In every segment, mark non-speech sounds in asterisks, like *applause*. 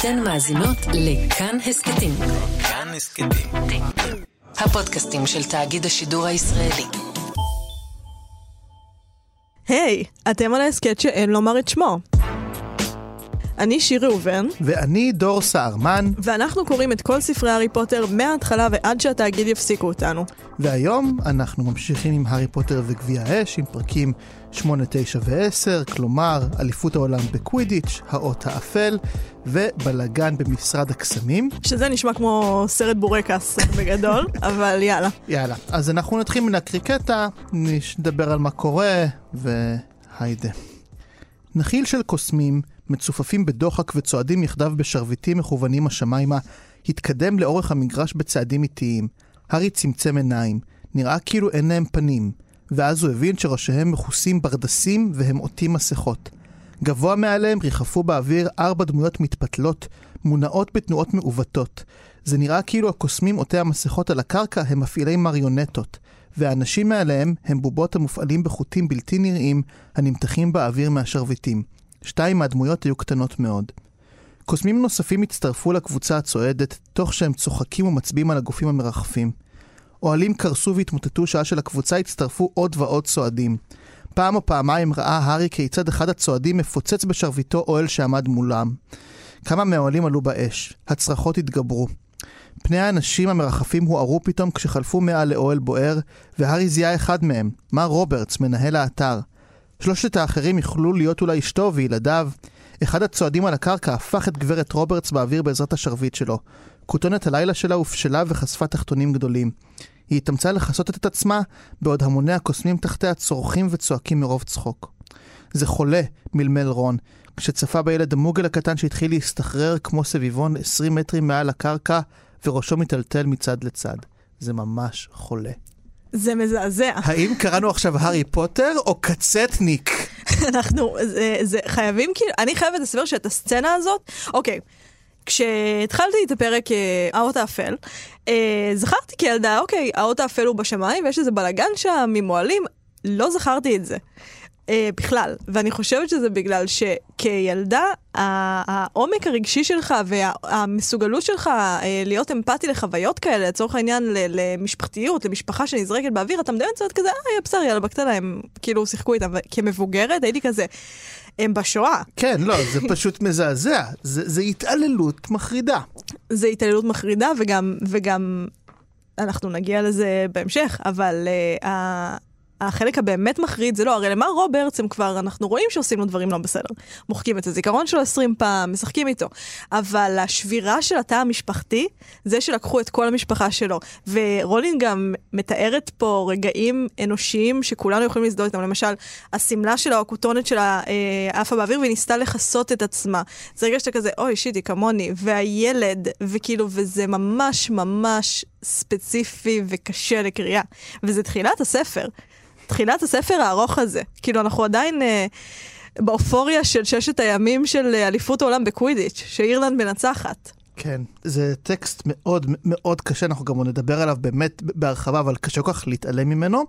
אתן מאזינות לכאן הסכתים. כאן הסכתים. הפודקאסטים של תאגיד השידור הישראלי. היי, אתם על ההסכת שאין לומר את שמו. אני שיר ראובן, ואני דור סהרמן, ואנחנו קוראים את כל ספרי הארי פוטר מההתחלה ועד שהתאגיד יפסיקו אותנו. והיום אנחנו ממשיכים עם הארי פוטר וגביע האש, עם פרקים 8, 9 ו-10, כלומר, אליפות העולם בקווידיץ', האות האפל, ובלאגן במשרד הקסמים. שזה נשמע כמו סרט בורקס בגדול, *laughs* אבל יאללה. יאללה, אז אנחנו נתחיל מנקריא קטע, נדבר על מה קורה, והיידה. נחיל של קוסמים, מצופפים בדוחק וצועדים יחדיו בשרביטים מכוונים השמיימה, התקדם לאורך המגרש בצעדים איטיים. הארי צמצם עיניים, נראה כאילו אין להם פנים, ואז הוא הבין שראשיהם מכוסים ברדסים והם עוטים מסכות. גבוה מעליהם ריחפו באוויר ארבע דמויות מתפתלות, מונעות בתנועות מעוותות. זה נראה כאילו הקוסמים עוטי המסכות על הקרקע הם מפעילי מריונטות, והאנשים מעליהם הם בובות המופעלים בחוטים בלתי נראים הנמתחים באוויר מהשרביטים. שתיים מהדמויות היו קטנות מאוד. קוסמים נוספים הצטרפו לקבוצה הצועדת, תוך שהם צוחקים ומצביעים על הגופים המרחפים. אוהלים קרסו והתמוטטו שעה שלקבוצה הצטרפו עוד ועוד צועדים. פעם או פעמיים ראה הארי כיצד אחד הצועדים מפוצץ בשרביטו אוהל שעמד מולם. כמה מהאוהלים עלו באש. הצרחות התגברו. פני האנשים המרחפים הוארו פתאום כשחלפו מעל לאוהל בוער, והארי זיהה אחד מהם, מר רוברטס, מנהל האתר. שלושת האחרים יכלו להיות אולי אשתו וילדיו. אחד הצועדים על הקרקע הפך את גברת רוברטס באוויר בעזרת השרביט שלו. כותונת הלילה שלה הופשלה וחשפה תחתונים גדולים. היא התאמצה לכסות את עצמה, בעוד המוני הקוסמים תחתיה צורכים וצועקים מרוב צחוק. זה חולה, מלמל רון, כשצפה בילד המוגל הקטן שהתחיל להסתחרר כמו סביבון 20 מטרים מעל הקרקע, וראשו מיטלטל מצד לצד. זה ממש חולה. זה מזעזע. האם קראנו עכשיו הארי פוטר או קצטניק? *laughs* אנחנו, זה, זה חייבים כאילו, אני חייבת לסבר שאת הסצנה הזאת, אוקיי. כשהתחלתי את הפרק אה, האות האפל, אה, זכרתי כילדה, אוקיי, האות האפל הוא בשמיים ויש איזה בלאגן שם ממועלים, לא זכרתי את זה. אה, בכלל, ואני חושבת שזה בגלל שכילדה, העומק הרגשי שלך והמסוגלות שלך אה, להיות אמפתי לחוויות כאלה, לצורך העניין למשפחתיות, למשפחה שנזרקת באוויר, אתה מדמיין קצת כזה, אה, בסדר, יאללה, בקטנה, הם כאילו שיחקו איתם, וכמבוגרת הייתי כזה, הם בשואה. כן, לא, זה *laughs* פשוט מזעזע, זה, זה התעללות מחרידה. זה התעללות מחרידה, וגם, וגם אנחנו נגיע לזה בהמשך, אבל uh, החלק הבאמת מחריד זה לא, הרי למר רוברטס הם כבר, אנחנו רואים שעושים לו דברים לא בסדר. מוחקים את הזיכרון שלו 20 פעם, משחקים איתו. אבל השבירה של התא המשפחתי, זה שלקחו את כל המשפחה שלו. ורולין גם מתארת פה רגעים אנושיים שכולנו יכולים להזדהות איתם. למשל, השמלה שלה או הכותונת שלה אה, עפה באוויר והיא ניסתה לכסות את עצמה. זה רגע שאתה כזה, אוי, שיטי, כמוני. והילד, וכאילו, וזה ממש ממש ספציפי וקשה לקריאה. וזה תחילת הספר. תחילת הספר הארוך הזה. כאילו, אנחנו עדיין אה, באופוריה של ששת הימים של אה, אליפות העולם בקווידיץ', שאירלנד מנצחת. כן, זה טקסט מאוד מאוד קשה, אנחנו גם נדבר עליו באמת בהרחבה, אבל קשה כל כך להתעלם ממנו.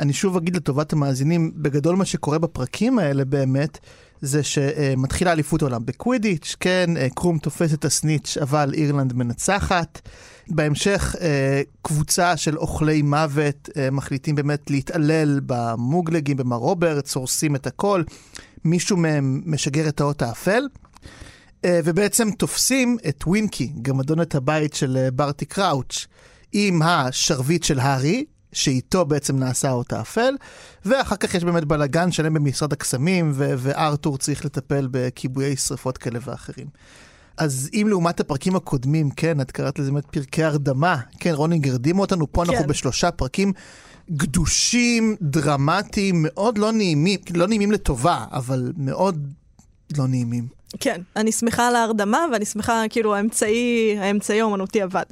אני שוב אגיד לטובת המאזינים, בגדול מה שקורה בפרקים האלה באמת, זה שמתחילה אליפות העולם בקווידיץ', כן, אה, קרום תופס את הסניץ', אבל אירלנד מנצחת. בהמשך, אה, קבוצה של אוכלי מוות אה, מחליטים באמת להתעלל במוגלגים, במר רוברטס, הורסים את הכל. מישהו מהם משגר את האות האפל. ובעצם תופסים את ווינקי, גמדונת הבית של ברטי קראוץ', עם השרביט של הארי, שאיתו בעצם נעשה אותה אפל, ואחר כך יש באמת בלאגן שלם במשרד הקסמים, ו- וארתור צריך לטפל בכיבויי שרפות כאלה ואחרים. אז אם לעומת הפרקים הקודמים, כן, את קראת לזה באמת פרקי הרדמה, כן, רוני הרדימו אותנו, פה כן. אנחנו בשלושה פרקים גדושים, דרמטיים, מאוד לא נעימים, לא נעימים לטובה, אבל מאוד לא נעימים. כן, אני שמחה על ההרדמה, ואני שמחה, כאילו, האמצעי, האמצעי האומנותי עבד.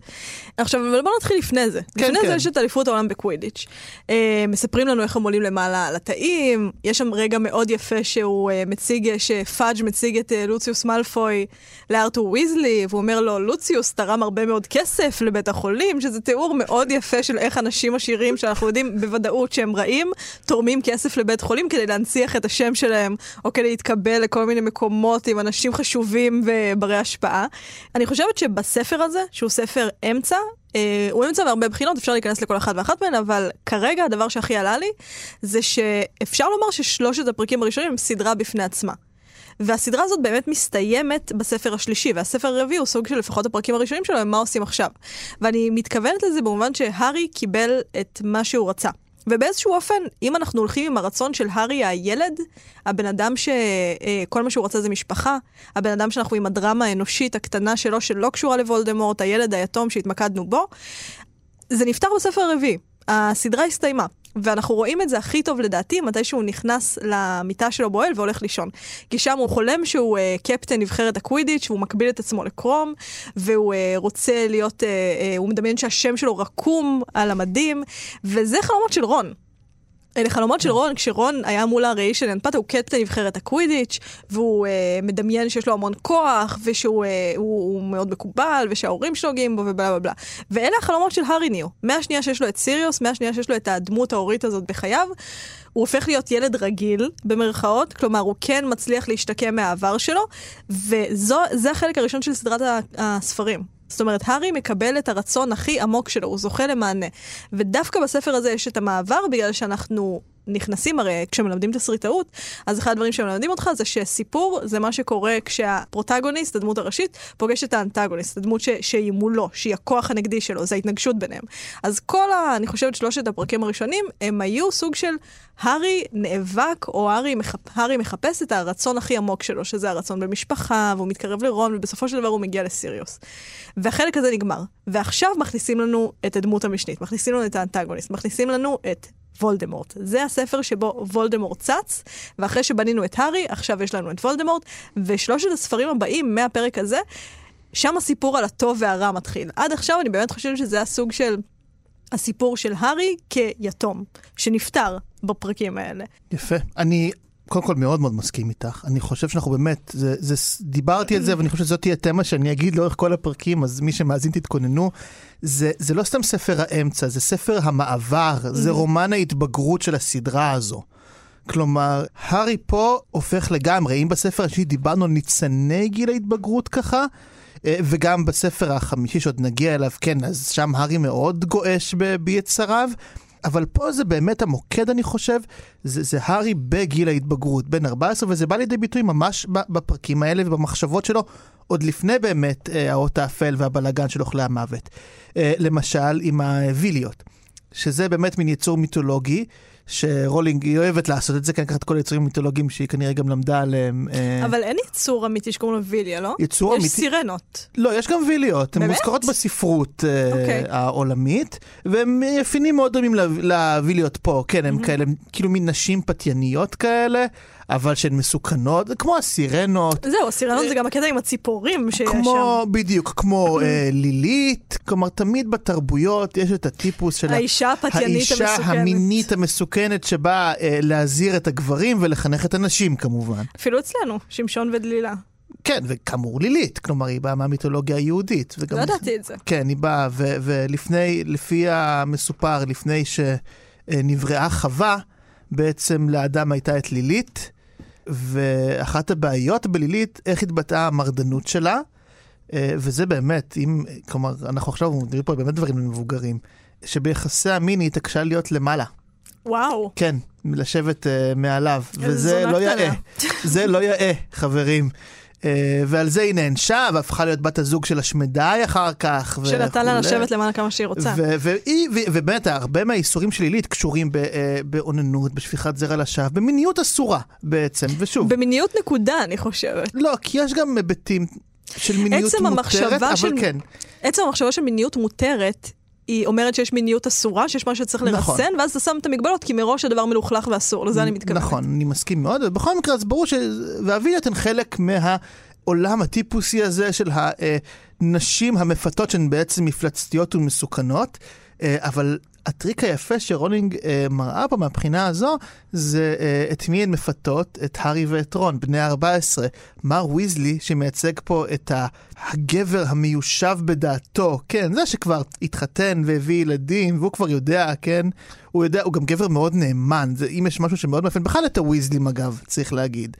עכשיו, אבל בואו נתחיל לפני זה. כן, לפני כן. זה יש את אליפות העולם בקווידיץ'. אה, מספרים לנו איך הם עולים למעלה על התאים, יש שם רגע מאוד יפה שהוא אה, מציג, שפאג' מציג את אה, לוציוס מאלפוי לארתור ויזלי, והוא אומר לו, לוציוס תרם הרבה מאוד כסף לבית החולים, שזה תיאור מאוד יפה של איך אנשים עשירים, שאנחנו יודעים בוודאות שהם רעים, תורמים כסף לבית חולים כדי להנציח את השם שלהם, או כדי להתקבל לכל מיני מקומות עם אנשים חשובים וברי השפעה. אני חושבת שבספר הזה, שהוא ספר אמצע, אה, הוא אמצע מהרבה בחינות, אפשר להיכנס לכל אחת ואחת מהן, אבל כרגע הדבר שהכי עלה לי, זה שאפשר לומר ששלושת הפרקים הראשונים הם סדרה בפני עצמה. והסדרה הזאת באמת מסתיימת בספר השלישי, והספר הרביעי הוא סוג של לפחות הפרקים הראשונים שלו, הם מה עושים עכשיו. ואני מתכוונת לזה במובן שהארי קיבל את מה שהוא רצה. ובאיזשהו אופן, אם אנחנו הולכים עם הרצון של הארי הילד, הבן אדם שכל מה שהוא רוצה זה משפחה, הבן אדם שאנחנו עם הדרמה האנושית הקטנה שלו, שלא קשורה לוולדמורט, הילד היתום שהתמקדנו בו, זה נפתר בספר הרביעי. הסדרה הסתיימה. ואנחנו רואים את זה הכי טוב לדעתי, מתי שהוא נכנס למיטה שלו באוהל והולך לישון. כי שם הוא חולם שהוא uh, קפטן נבחרת הקווידיץ', והוא מקביל את עצמו לקרום, והוא uh, רוצה להיות, uh, uh, הוא מדמיין שהשם שלו רקום על המדים, וזה חלומות של רון. אלה חלומות של רון, כשרון היה מול הראי של אנפתה, הוא קפטן נבחרת הקווידיץ', והוא אה, מדמיין שיש לו המון כוח, ושהוא אה, הוא, הוא מאוד מקובל, ושההורים שלו גאים בו ובלה בלה בלה. ואלה החלומות של הארי ניו. מהשנייה שיש לו את סיריוס, מהשנייה שיש לו את הדמות ההורית הזאת בחייו, הוא הופך להיות ילד רגיל, במרכאות, כלומר, הוא כן מצליח להשתקם מהעבר שלו, וזה החלק הראשון של סדרת הספרים. זאת אומרת, הארי מקבל את הרצון הכי עמוק שלו, הוא זוכה למענה. ודווקא בספר הזה יש את המעבר, בגלל שאנחנו נכנסים, הרי כשמלמדים תסריטאות, אז אחד הדברים שמלמדים אותך זה שסיפור זה מה שקורה כשהפרוטגוניסט, הדמות הראשית, פוגש את האנטגוניסט, הדמות ש- שהיא מולו, שהיא הכוח הנגדי שלו, זה ההתנגשות ביניהם. אז כל ה... אני חושבת שלושת הפרקים הראשונים, הם היו סוג של הארי נאבק, או הארי. הארי מחפש את הרצון הכי עמוק שלו, שזה הרצון במשפחה, והוא מתקרב לרון, ובסופו של דבר הוא מגיע לסיריוס. והחלק הזה נגמר. ועכשיו מכניסים לנו את הדמות המשנית, מכניסים לנו את האנטגוניסט, מכניסים לנו את וולדמורט. זה הספר שבו וולדמורט צץ, ואחרי שבנינו את הארי, עכשיו יש לנו את וולדמורט, ושלושת הספרים הבאים מהפרק הזה, שם הסיפור על הטוב והרע מתחיל. עד עכשיו אני באמת חושבת שזה הסוג של הסיפור של הארי כיתום, שנפטר בפרקים האלה. יפה. אני קודם כל מאוד מאוד מסכים איתך. אני חושב שאנחנו באמת, זה, זה, דיברתי על זה ואני חושב שזאת תהיה תמה שאני אגיד לאורך כל הפרקים, אז מי שמאזין תתכוננו. זה, זה לא סתם ספר האמצע, זה ספר המעבר, זה רומן ההתבגרות של הסדרה הזו. כלומר, הארי פה הופך לגמרי, אם בספר השני דיברנו על ניצני גיל ההתבגרות ככה, אה, וגם בספר החמישי שעוד נגיע אליו, כן, אז שם הארי מאוד גועש ביצריו. אבל פה זה באמת המוקד, אני חושב, זה, זה הארי בגיל ההתבגרות, בן 14, וזה בא לידי ביטוי ממש בפרקים האלה ובמחשבות שלו, עוד לפני באמת אה, האות האפל והבלגן של אוכלי המוות. אה, למשל, עם הוויליות, שזה באמת מין יצור מיתולוגי. שרולינג, היא אוהבת לעשות את זה, כי לקחת כל היצורים המיתולוגיים שהיא כנראה גם למדה עליהם. אה, אבל אין יצור אמיתי שקוראים לו ויליה, לא? יצור אמיתי. יש סירנות. לא, יש גם ויליות. הן מוזכרות בספרות uh, אוקיי. העולמית, והן יפינים מאוד דומים לוויליות פה. כן, הן כאלה, כאילו מין נשים פתייניות כאלה. אבל שהן מסוכנות, כמו הסירנות. זהו, הסירנות זה גם הקטע עם הציפורים שיש שם. בדיוק, כמו אה, לילית, כלומר תמיד בתרבויות יש את הטיפוס של האישה הפתיינית המסוכנת. האישה המינית המסוכנת שבאה אה, להזהיר את הגברים ולחנך את הנשים כמובן. אפילו אצלנו, שמשון ודלילה. כן, וכאמור לילית, כלומר היא באה מהמיתולוגיה היהודית. לא ידעתי את זה. כן, היא באה, ולפני, לפי המסופר, לפני שנבראה חווה, בעצם לאדם הייתה את לילית, ואחת הבעיות בלילית, איך התבטאה המרדנות שלה, אה, וזה באמת, אם, כלומר, אנחנו עכשיו מדברים פה באמת דברים למבוגרים, שביחסי המין היא התעקשה להיות למעלה. וואו. כן, לשבת uh, מעליו, וזה לא יאה. זה לא יאה, חברים. Uh, ועל זה היא נענשה, והפכה להיות בת הזוג של השמדי אחר כך. שנתן לה לשבת למעלה כמה שהיא רוצה. ובאמת, הרבה מהאיסורים של עילית קשורים uh, באוננות, בשפיכת זרע לשווא, במיניות אסורה בעצם, ושוב. במיניות נקודה, אני חושבת. לא, כי יש גם היבטים של מיניות מותרת, אבל של... כן. עצם המחשבה של מיניות מותרת, היא אומרת שיש מיניות אסורה, שיש משהו שצריך נכון. לרסן, ואז אתה שם את המגבלות, כי מראש הדבר מלוכלך ואסור, לזה אני מתכוונת. נכון, אני מסכים מאוד, ובכל מקרה, אז ברור ש... והוויליות הן חלק מהעולם הטיפוסי הזה של הנשים המפתות שהן בעצם מפלצתיות ומסוכנות, אה, אבל הטריק היפה שרולינג אה, מראה פה מהבחינה הזו, זה אה, את מי הן מפתות, את הארי ואת רון, בני ה-14. מר ויזלי, שמייצג פה את הגבר המיושב בדעתו, כן, זה שכבר התחתן והביא ילדים, והוא כבר יודע, כן, הוא יודע, הוא גם גבר מאוד נאמן, זה, אם יש משהו שמאוד מאפיין, בכלל את הוויזלים אגב, צריך להגיד.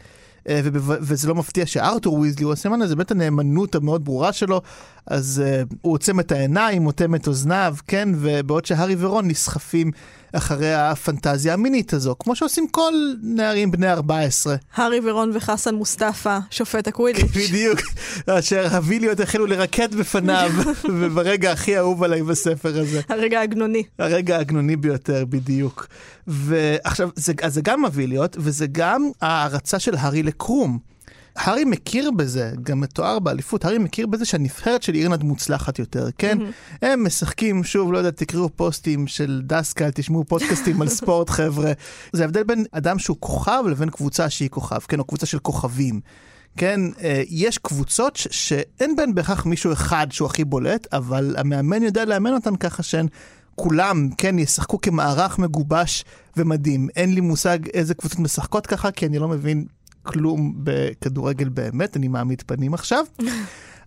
אה, וזה לא מפתיע שארתור ויזלי הוא הסימן הזה, באמת הנאמנות המאוד ברורה שלו, אז אה, הוא עוצם את העיניים, אוטם את אוזניו, כן, ובעוד שהארי ורון נסחפים אחרי הפנטזיה המינית הזו, כמו שעושים כל נערים בני 14. הארי ורון וחסן מוסטפא, שופט הקווידיץ'. *laughs* בדיוק, אשר הוויליות החלו לרקד בפניו, *laughs* וברגע הכי אהוב עליי בספר הזה. הרגע העגנוני. הרגע העגנוני ביותר, בדיוק. ועכשיו, זה, אז זה גם הוויליות, וזה גם ההערצה של הארי לקרום. הארי מכיר בזה, גם מתואר באליפות, הארי מכיר בזה שהנבחרת של אירלנד מוצלחת יותר, כן? הם משחקים, שוב, לא יודע, תקראו פוסטים של דסקל, תשמעו פודקאסטים על ספורט, *laughs* חבר'ה. זה ההבדל בין אדם שהוא כוכב לבין קבוצה שהיא כוכב, כן? או קבוצה של כוכבים. כן, אה, יש קבוצות ש- שאין בהן בהכרח מישהו אחד שהוא הכי בולט, אבל המאמן יודע לאמן אותן ככה שהן כולם, כן, ישחקו כמערך מגובש ומדהים. אין לי מושג איזה קבוצות משחקות ככה, כי אני לא מבין כלום בכדורגל באמת, אני מעמיד פנים עכשיו. *laughs*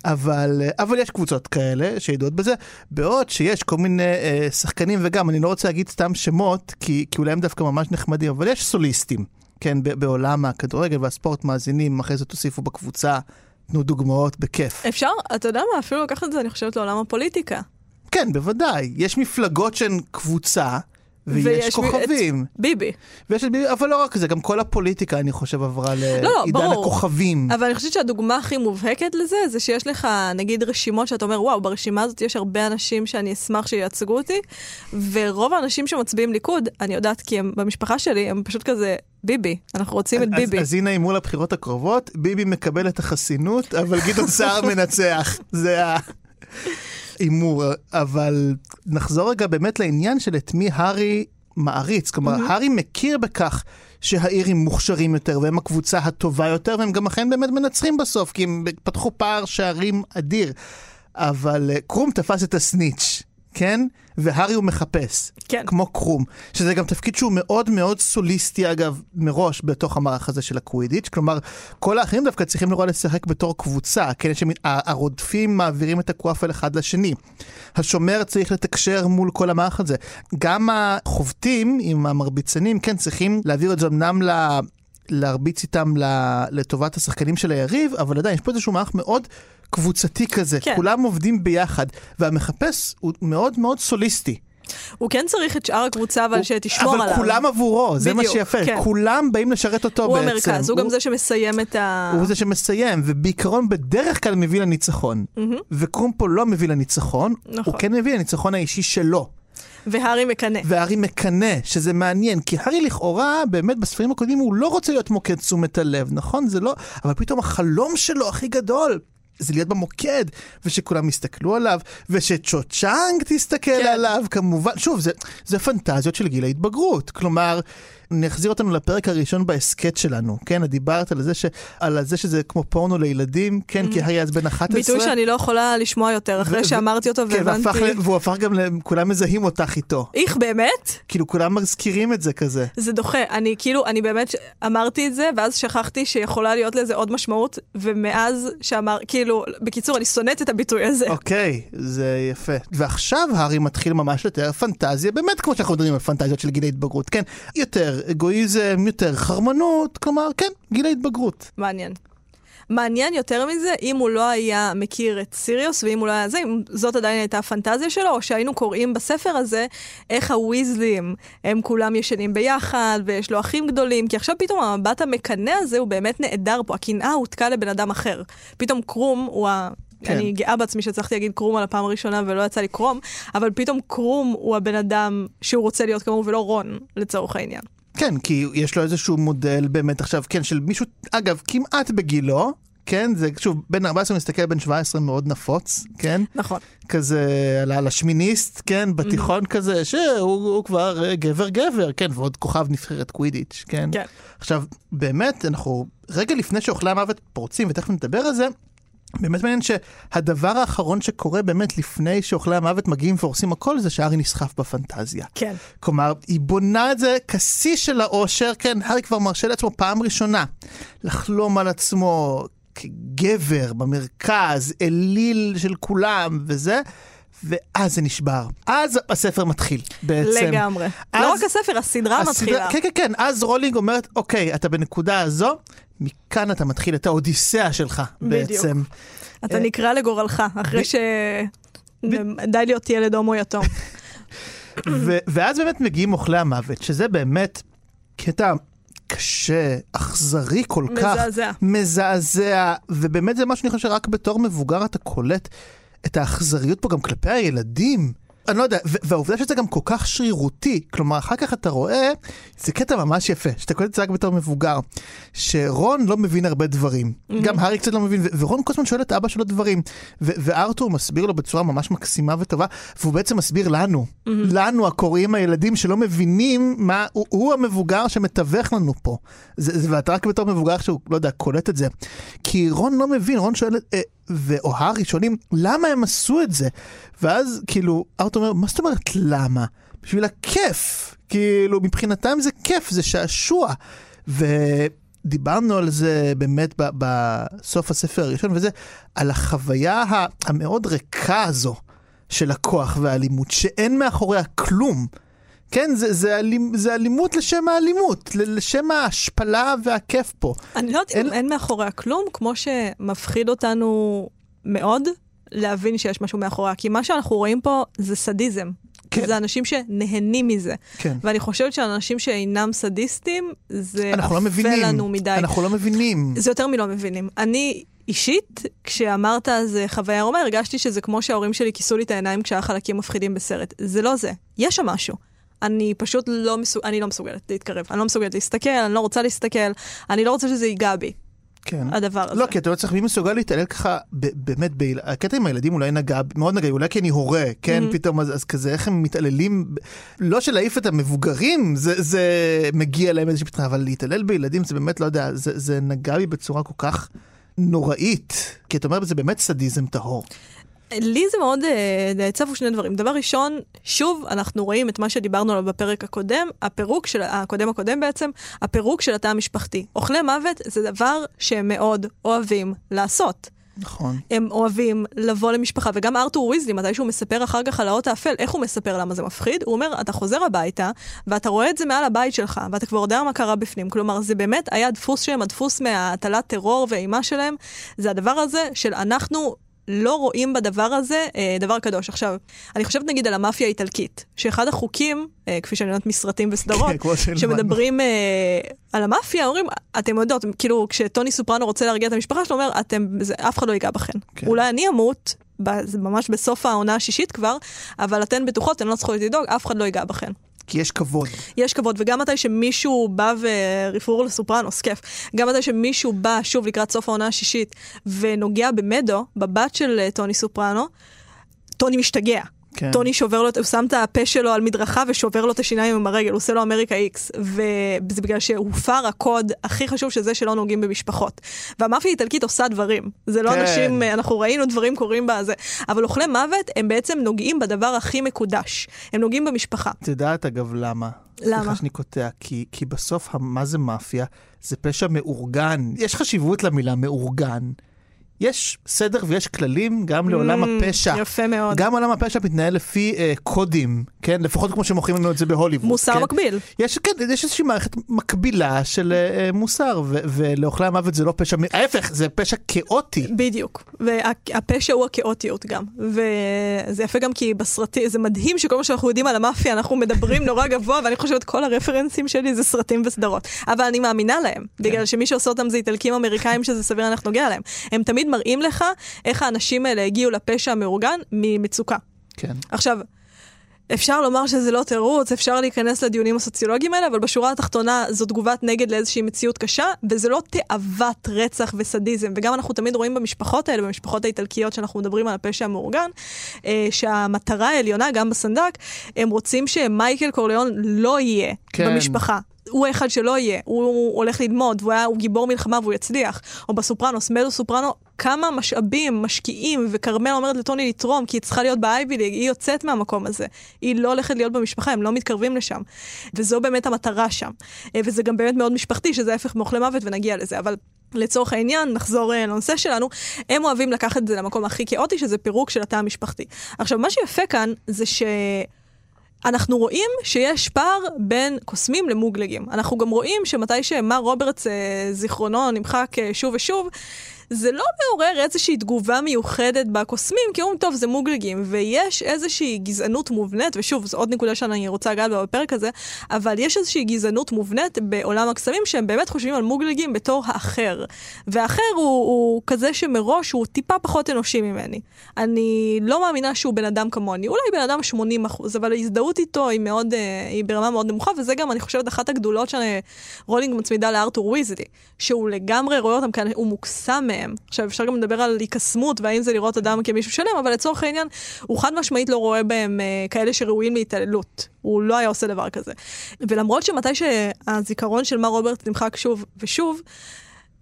אבל, אה, אבל יש קבוצות כאלה שידועות בזה, בעוד שיש כל מיני אה, שחקנים, וגם, אני לא רוצה להגיד סתם שמות, כי, כי אולי הם דווקא ממש נחמדים, אבל יש סוליסטים, כן, בעולם הכדורגל והספורט מאזינים, אחרי זה תוסיפו בקבוצה, תנו דוגמאות בכיף. אפשר, אתה יודע מה, אפילו לקחת את זה, אני חושבת, לעולם הפוליטיקה. כן, בוודאי, יש מפלגות שהן קבוצה, ויש, ויש כוכבים. ביבי. ויש את ביבי, אבל לא רק זה, גם כל הפוליטיקה, אני חושב, עברה לא, לעידן ברור. הכוכבים. אבל אני חושבת שהדוגמה הכי מובהקת לזה, זה שיש לך, נגיד, רשימות שאתה אומר, וואו, ברשימה הזאת יש הרבה אנשים שאני אשמח שייצגו אותי, ורוב האנשים שמצביעים ליכוד, אני יודעת כי הם במשפחה שלי, הם פשוט כזה, ביבי, אנחנו רוצים את אז- ביבי. אז הנה מול הבחירות הקרובות, ביבי מקבל את החסינות, אבל גדעון סער *laughs* מנצח. זה ההימור. אבל נחזור רגע באמת לעניין של את מי הארי מעריץ. כלומר, הארי מכיר בכך שהאירים מוכשרים יותר, והם הקבוצה הטובה יותר, והם גם אכן באמת מנצחים בסוף, כי הם פתחו פער שערים אדיר. אבל אה, קרום תפס את הסניץ', כן? והארי הוא מחפש. כן. כמו קרום, שזה גם תפקיד שהוא מאוד מאוד סוליסטי אגב מראש בתוך המערך הזה של הקווידיץ', כלומר כל האחרים דווקא צריכים נורא לשחק בתור קבוצה, כן, שמ... ה- הרודפים מעבירים את הקוואפל אחד לשני. השומר צריך לתקשר מול כל המערך הזה. גם החובטים עם המרביצנים, כן, צריכים להעביר את זה אמנם ל... להרביץ איתם לטובת השחקנים של היריב, אבל עדיין יש פה איזשהו מערך מאוד קבוצתי כזה, כן. כולם עובדים ביחד, והמחפש הוא מאוד מאוד סוליסטי. הוא כן צריך את שאר הקבוצה, אבל הוא- שתשמור אבל עליו. כולם עבורו, זה מה בדיוק, שיפה. כן. כולם באים לשרת אותו הוא בעצם. המרכז, הוא גם זה שמסיים את ה... הוא זה שמסיים, ובעיקרון בדרך כלל מביא לניצחון. וקרום פה לא מביא לניצחון, נכון. הוא כן מביא לניצחון האישי שלו. והארי מקנא. והארי מקנא, שזה מעניין, כי הארי לכאורה, באמת בספרים הקודמים הוא לא רוצה להיות מוקד תשומת הלב, נכון? זה לא... אבל פתאום החלום שלו הכי גדול. זה להיות במוקד, ושכולם יסתכלו עליו, ושצ'ו צ'אנג תסתכל כן. עליו, כמובן. שוב, זה, זה פנטזיות של גיל ההתבגרות. כלומר, נחזיר אותנו לפרק הראשון בהסכת שלנו, כן? את דיברת על זה, ש... על זה שזה כמו פורנו לילדים, כן? כי הארי אז בן 11. ביטוי שאני לא יכולה לשמוע יותר, אחרי ו- שאמרתי אותו כן, והבנתי. ל- והוא הפך גם, ל... כולם מזהים אותך איתו. איך, באמת? כאילו, כולם מזכירים את זה כזה. זה דוחה. אני כאילו, אני באמת אמרתי את זה, ואז שכחתי שיכולה להיות לזה עוד משמעות, ומאז שאמר, כאילו, בקיצור, אני שונאת את הביטוי הזה. אוקיי, זה יפה. ועכשיו הארי מתחיל ממש לתאר פנטזיה, באמת כמו שאנחנו מדברים על פנטזיות של גיל ההתבגרות, כן? יותר אגואיזם, יותר חרמנות, כלומר, כן, גיל ההתבגרות. מעניין. מעניין יותר מזה, אם הוא לא היה מכיר את סיריוס, ואם הוא לא היה זה, אם זאת עדיין הייתה הפנטזיה שלו, או שהיינו קוראים בספר הזה איך הוויזלים, הם כולם ישנים ביחד, ויש לו אחים גדולים, כי עכשיו פתאום המבט המקנא הזה הוא באמת נעדר פה, הקנאה הותקה לבן אדם אחר. פתאום קרום הוא ה... כן. כן. אני גאה בעצמי שהצלחתי להגיד קרום על הפעם הראשונה ולא יצא לי קרום, אבל פתאום קרום הוא הבן אדם שהוא רוצה להיות כמוהו ולא רון, לצורך העניין. כן, כי יש לו איזשהו מודל באמת עכשיו, כן, של מישהו, אגב, כמעט בגילו, כן, זה שוב, בן 14 מסתכל בן 17 מאוד נפוץ, כן? נכון. כזה על, על השמיניסט, כן, בתיכון כזה, שהוא הוא כבר אה, גבר גבר, כן, ועוד כוכב נבחרת קווידיץ', כן? כן. עכשיו, באמת, אנחנו רגע לפני שאוכלי המוות פורצים, ותכף נדבר על זה, באמת מעניין שהדבר האחרון שקורה באמת לפני שאוכלי המוות מגיעים והורסים הכל, זה שהארי נסחף בפנטזיה. כן. כלומר, היא בונה את זה כשיא של האושר, כן, הארי כבר מרשה לעצמו פעם ראשונה לחלום על עצמו כגבר במרכז, אליל של כולם וזה, ואז זה נשבר. אז הספר מתחיל בעצם. לגמרי. אז- לא רק הספר, הסדרה הסדרה- מתחילה. כן, כן, כן, אז רולינג אומרת, אוקיי, אתה בנקודה הזו, מכאן אתה מתחיל את האודיסאה שלך בדיוק. בעצם. אתה אה, נקרא לגורלך, אחרי ש... די להיות ילד הומו יתום. *laughs* ואז באמת מגיעים אוכלי המוות, שזה באמת קטע קשה, אכזרי כל כך. מזעזע. מזעזע, ובאמת זה משהו שאני חושב שרק בתור מבוגר אתה קולט את האכזריות פה גם כלפי הילדים. אני לא יודע, והעובדה שזה גם כל כך שרירותי, כלומר אחר כך אתה רואה, זה קטע ממש יפה, שאתה קולט את זה רק בתור מבוגר, שרון לא מבין הרבה דברים, גם הארי קצת לא מבין, ורון כל הזמן שואל את אבא שלו דברים, וארתור מסביר לו בצורה ממש מקסימה וטובה, והוא בעצם מסביר לנו, לנו הקוראים הילדים שלא מבינים מה, הוא, הוא המבוגר שמתווך לנו פה, זה, זה, ואתה רק בתור מבוגר שהוא, לא יודע, קולט את זה, כי רון לא מבין, רון שואל, ואו הארי שואלים, למה הם עשו את זה? ואז כאילו, ארתור אומר, מה זאת אומרת למה? בשביל הכיף. כאילו, מבחינתם זה כיף, זה שעשוע. ודיברנו על זה באמת בסוף הספר הראשון, וזה על החוויה המאוד ריקה הזו של הכוח והאלימות, שאין מאחוריה כלום. כן, זה, זה, אלימ, זה אלימות לשם האלימות, לשם ההשפלה והכיף פה. אני לא יודעת אין- אם אין מאחוריה כלום, כמו שמפחיד אותנו מאוד להבין שיש משהו מאחוריה. כי מה שאנחנו רואים פה זה סדיזם. כן. זה אנשים שנהנים מזה. כן. ואני חושבת שאנשים שאינם סדיסטים, זה לא מבינים. לנו מדי. אנחנו לא מבינים. זה יותר מלא מבינים. אני אישית, כשאמרת זה חוויה רומא, הרגשתי שזה כמו שההורים שלי כיסו לי את העיניים כשהיה חלקים מפחידים בסרט. זה לא זה. יש שם משהו. אני פשוט לא, מסוג... אני לא מסוגלת להתקרב. אני לא מסוגלת להסתכל, אני לא רוצה להסתכל, אני לא רוצה שזה ייגע בי, כן. הדבר הזה. לא, כי אתה לא צריך, מי מסוגל להתעלל ככה, באמת, הקטע עם הילדים אולי נגע, מאוד נגע, אולי כי אני הורה, כן, Mhm. פתאום, אז, אז כזה, איך הם מתעללים, לא של להעיף את המבוגרים, זה, זה מגיע להם איזושהי פתרון, אבל להתעלל בילדים, זה באמת, לא יודע, זה, זה נגע בי בצורה כל כך נוראית, כי אתה אומר, זה באמת סדיזם טהור. לי זה מאוד אה, צפו שני דברים. דבר ראשון, שוב, אנחנו רואים את מה שדיברנו עליו בפרק הקודם, הפירוק של, הקודם הקודם בעצם, הפירוק של התא המשפחתי. אוכלי מוות זה דבר שהם מאוד אוהבים לעשות. נכון. הם אוהבים לבוא למשפחה, וגם ארתור ויזלי, מתי שהוא מספר אחר כך על האות האפל, איך הוא מספר למה זה מפחיד? הוא אומר, אתה חוזר הביתה, ואתה רואה את זה מעל הבית שלך, ואתה כבר יודע מה קרה בפנים. כלומר, זה באמת היה הדפוס שלהם, הדפוס מהטלת טרור ואימה שלהם, זה הדבר הזה של אנחנו... לא רואים בדבר הזה אה, דבר קדוש. עכשיו, אני חושבת נגיד על המאפיה האיטלקית, שאחד החוקים, אה, כפי שאני יודעת מסרטים וסדרות, כן. שמדברים אה, על המאפיה, אומרים, אתם יודעות, כאילו, כשטוני סופרנו רוצה להרגיע את המשפחה שלו, אומר, אתם, זה, אף אחד לא ייגע בכן. כן. אולי אני אמות, ממש בסוף העונה השישית כבר, אבל אתן בטוחות, אתן לא צריכות לדאוג, אף אחד לא ייגע בכן. כי יש כבוד. יש כבוד, וגם מתי שמישהו בא ורפרור לסופרנוס, כיף. גם מתי שמישהו בא, שוב, לקראת סוף העונה השישית, ונוגע במדו, בבת של אה, טוני סופרנו, טוני משתגע. כן. טוני שובר לו, הוא שם את הפה שלו על מדרכה ושובר לו את השיניים עם הרגל, הוא עושה לו אמריקה איקס. וזה בגלל שהופר הקוד הכי חשוב שזה שלא נוגעים במשפחות. והמאפיה האיטלקית עושה דברים. זה לא כן. אנשים, אנחנו ראינו דברים קורים בזה. אבל אוכלי מוות הם בעצם נוגעים בדבר הכי מקודש. הם נוגעים במשפחה. את יודעת אגב למה? למה? סליחה שאני קוטע, כי, כי בסוף מה זה מאפיה? זה פשע מאורגן. יש חשיבות למילה מאורגן. יש סדר ויש כללים גם לעולם Mm, הפשע. יפה מאוד. גם עולם הפשע מתנהל לפי אה, קודים, כן? לפחות כמו שמוכרים לנו את זה בהוליווד. מוסר כן? מקביל. יש, כן, יש איזושהי מערכת מקבילה של אה, מוסר, ו- ולאוכלי המוות זה לא פשע, ההפך, זה פשע כאוטי. בדיוק, והפשע הוא הכאוטיות גם, וזה יפה גם כי בסרטים, זה מדהים שכל מה שאנחנו יודעים על המאפיה, אנחנו מדברים נורא גבוה, ואני חושבת כל הרפרנסים שלי זה סרטים וסדרות, אבל אני מאמינה להם, בגלל שמי שעושה אותם זה איטלקים אמריקאים שזה סביר להניח נוגע להם. הם תמיד מראים לך איך האנשים האלה הגיעו לפשע המאורגן ממצוקה. כן. עכשיו, אפשר לומר שזה לא תירוץ, אפשר להיכנס לדיונים הסוציולוגיים האלה, אבל בשורה התחתונה זו תגובת נגד לאיזושהי מציאות קשה, וזה לא תאוות רצח וסדיזם. וגם אנחנו תמיד רואים במשפחות האלה, במשפחות האיטלקיות שאנחנו מדברים על הפשע המאורגן, אה, שהמטרה העליונה, גם בסנדק, הם רוצים שמייקל קורליאון לא יהיה כן. כן. במשפחה. הוא האחד שלא יהיה, הוא, הולך ללמוד, והוא היה, הוא גיבור מלחמה והוא יצליח. או בסופרנוס, מלו סופרנו, כמה משאבים משקיעים, וכרמל אומרת לטוני לתרום, כי היא צריכה להיות באייבי ליג, היא יוצאת מהמקום הזה. היא לא הולכת להיות במשפחה, הם לא מתקרבים לשם. וזו באמת המטרה שם. אה, וזה גם באמת מאוד משפחתי, שזה ההפך מאוכלי מוות, ונגיע לזה. אבל לצורך העניין, נחזור אה, לנושא שלנו, הם אוהבים לקחת את זה למקום הכי כאוטי, שזה פירוק של התא המשפחתי. עכשיו, מה שיפה כאן, זה ש... אנחנו רואים שיש פער בין קוסמים למוגלגים. אנחנו גם רואים שמתי שמר רוברטס, אה, זיכרונו, נמחק אה, שוב ושוב, זה לא מעורר איזושהי תגובה מיוחדת בקוסמים, כי אומרים, טוב, זה מוגלגים, ויש איזושהי גזענות מובנית, ושוב, זו עוד נקודה שאני רוצה לגעת בה בפרק הזה, אבל יש איזושהי גזענות מובנית בעולם הקסמים, שהם באמת חושבים על מוגלגים בתור האחר. והאחר הוא, הוא כזה שמראש הוא טיפה פחות אנושי ממני. אני לא מאמינה שהוא בן אדם כמוני, אולי בן אדם 80 אחוז, אבל ההזדהות איתו היא, מאוד, אה, היא ברמה מאוד נמוכה, וזה גם, אני חושבת, אחת הגדולות שרולינג מצמידה לארתור ויזלי, שהוא לגמרי רואה אותם כאן, הוא מוקסם מהם. עכשיו, אפשר גם לדבר על היקסמות והאם זה לראות אדם כמישהו שלם, אבל לצורך העניין, הוא חד משמעית לא רואה בהם אה, כאלה שראויים להתעללות. הוא לא היה עושה דבר כזה. ולמרות שמתי שהזיכרון של מר רוברט נמחק שוב ושוב,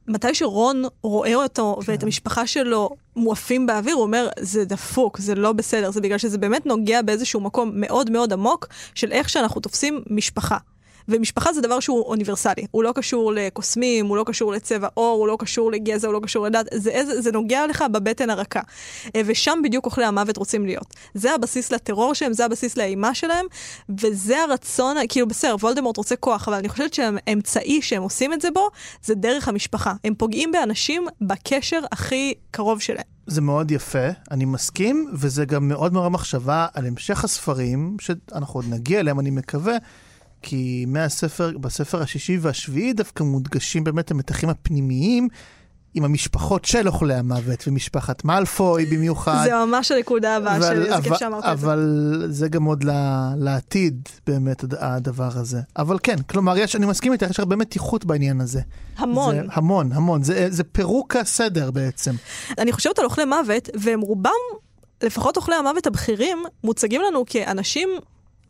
מתי שרון רואה אותו כן. ואת המשפחה שלו מואפים באוויר, הוא אומר, זה דפוק, זה לא בסדר, זה בגלל שזה באמת נוגע באיזשהו מקום מאוד מאוד עמוק של איך שאנחנו תופסים משפחה. ומשפחה זה דבר שהוא אוניברסלי. הוא לא קשור לקוסמים, הוא לא קשור לצבע עור, הוא לא קשור לגזע, הוא לא קשור לדת, זה, זה, זה נוגע לך בבטן הרכה. אה, ושם בדיוק אוכלי המוות רוצים להיות. זה הבסיס לטרור שלהם, זה הבסיס לאימה שלהם, וזה הרצון, כאילו בסדר, וולדמורט רוצה כוח, אבל אני חושבת שהאמצעי שהם עושים את זה בו, זה דרך המשפחה. הם פוגעים באנשים בקשר הכי קרוב שלהם. זה מאוד יפה, אני מסכים, וזה גם מאוד מאוד מחשבה על המשך הספרים, שאנחנו עוד נגיע אליהם, אני מקווה. כי מהספר, בספר השישי והשביעי דווקא מודגשים באמת המתחים הפנימיים עם המשפחות של אוכלי המוות, ומשפחת מאלפוי במיוחד. זה ממש הנקודה הבאה שלי, זה כיף שאמרת את זה. אבל זה גם עוד לעתיד, באמת, הדבר הזה. אבל כן, כלומר, יש, אני מסכים איתך, יש הרבה מתיחות בעניין הזה. המון. זה, המון, המון. זה, זה פירוק הסדר בעצם. אני חושבת על אוכלי מוות, והם רובם, לפחות אוכלי המוות הבכירים, מוצגים לנו כאנשים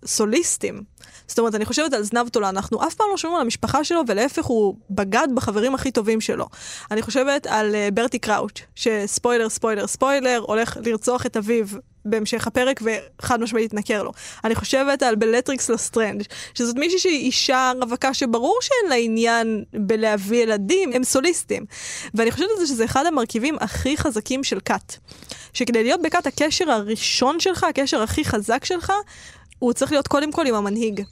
סוליסטים. זאת אומרת, אני חושבת על זנב תולה, אנחנו אף פעם לא שומעים על המשפחה שלו, ולהפך הוא בגד בחברים הכי טובים שלו. אני חושבת על uh, ברטי קראוץ', שספוילר, ספוילר, ספוילר, הולך לרצוח את אביו בהמשך הפרק וחד משמעית יתנכר לו. אני חושבת על בלטריקס לסטרנג', שזאת מישהי שהיא אישה רווקה שברור שאין לה עניין בלהביא ילדים, הם סוליסטים. ואני חושבת על זה שזה אחד המרכיבים הכי חזקים של כת. שכדי להיות בכת הקשר הראשון שלך, הקשר הכי חזק שלך, הוא צריך להיות קודם כל עם המנהיג.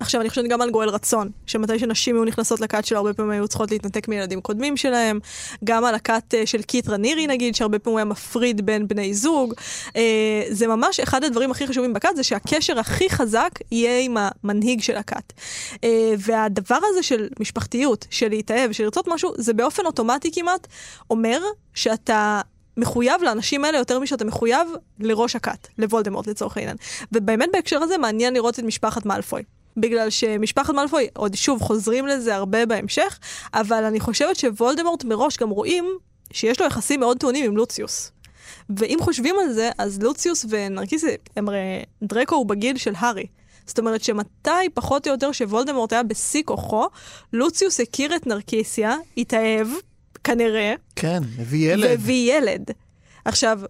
עכשיו, אני חושבת גם על גואל רצון, שמתי שנשים היו נכנסות לכת שלה, הרבה פעמים היו צריכות להתנתק מילדים קודמים שלהם, גם על הכת אה, של קיט רנירי נגיד, שהרבה פעמים הוא היה מפריד בין בני זוג. אה, זה ממש אחד הדברים הכי חשובים בכת, זה שהקשר הכי חזק יהיה עם המנהיג של הכת. אה, והדבר הזה של משפחתיות, של להתאהב, של לרצות משהו, זה באופן אוטומטי כמעט אומר שאתה מחויב לאנשים האלה יותר משאתה מחויב לראש הכת, לוולדמורט לצורך העניין. ובאמת בהקשר הזה מעניין לראות את משפחת מאלפוי. בגלל שמשפחת מאלפוי, עוד שוב חוזרים לזה הרבה בהמשך, אבל אני חושבת שוולדמורט מראש גם רואים שיש לו יחסים מאוד טעונים עם לוציוס. ואם חושבים על זה, אז לוציוס ונרקיסי, הם הרי דרקו הוא בגיל של הארי. זאת אומרת שמתי פחות או יותר שוולדמורט היה בשיא כוחו, לוציוס הכיר את נרקיסיה, התאהב, כנראה. כן, הביא ילד. והביא ילד. עכשיו,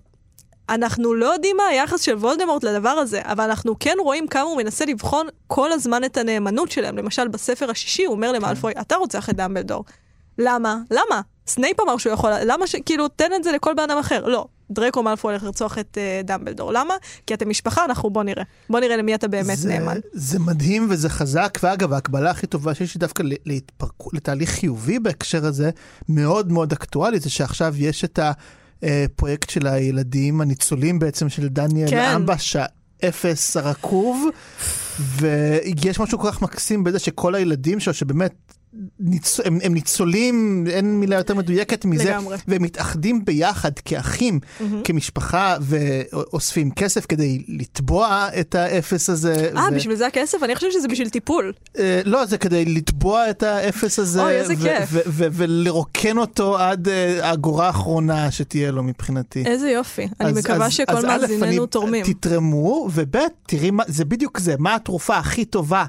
אנחנו לא יודעים מה היחס של וולדמורט לדבר הזה, אבל אנחנו כן רואים כמה הוא מנסה לבחון כל הזמן את הנאמנות שלהם. למשל, בספר השישי הוא אומר למאלפוי, כן. אתה רוצח את דמבלדור. למה? למה? סנייפ אמר שהוא יכול, למה ש... כאילו, תן את זה לכל בן אדם אחר. לא, דרקו מאלפוי הולך לרצוח את uh, דמבלדור. למה? כי אתם משפחה, אנחנו בוא נראה. בוא נראה למי אתה באמת זה, נאמן. זה מדהים וזה חזק, ואגב, ההקבלה הכי טובה שיש לי דווקא להתפרקו, לתהליך חיובי בהקשר הזה, מאוד מאוד אקטואלי, זה שעכשיו יש את הפרויקט של הילדים הניצולים בעצם של דניאל כן. אמבש, האפס הרקוב, ויש משהו כל כך מקסים בזה שכל הילדים שלו, שבאמת ניצ... הם, הם ניצולים, אין מילה יותר מדויקת מזה, לגמרי. והם מתאחדים ביחד כאחים, mm-hmm. כמשפחה, ואוספים כסף כדי לתבוע את האפס הזה. אה, ו... בשביל זה הכסף? אני חושבת שזה בשביל טיפול. Uh, לא, זה כדי לתבוע את האפס הזה, אוי, איזה כיף. ולרוקן אותו עד uh, האגורה האחרונה שתהיה לו מבחינתי. איזה יופי, אני אז, מקווה אז, שכל מאזיננו תורמים. תתרמו, וב' תראי, מה, זה בדיוק זה, מה התרופה הכי טובה.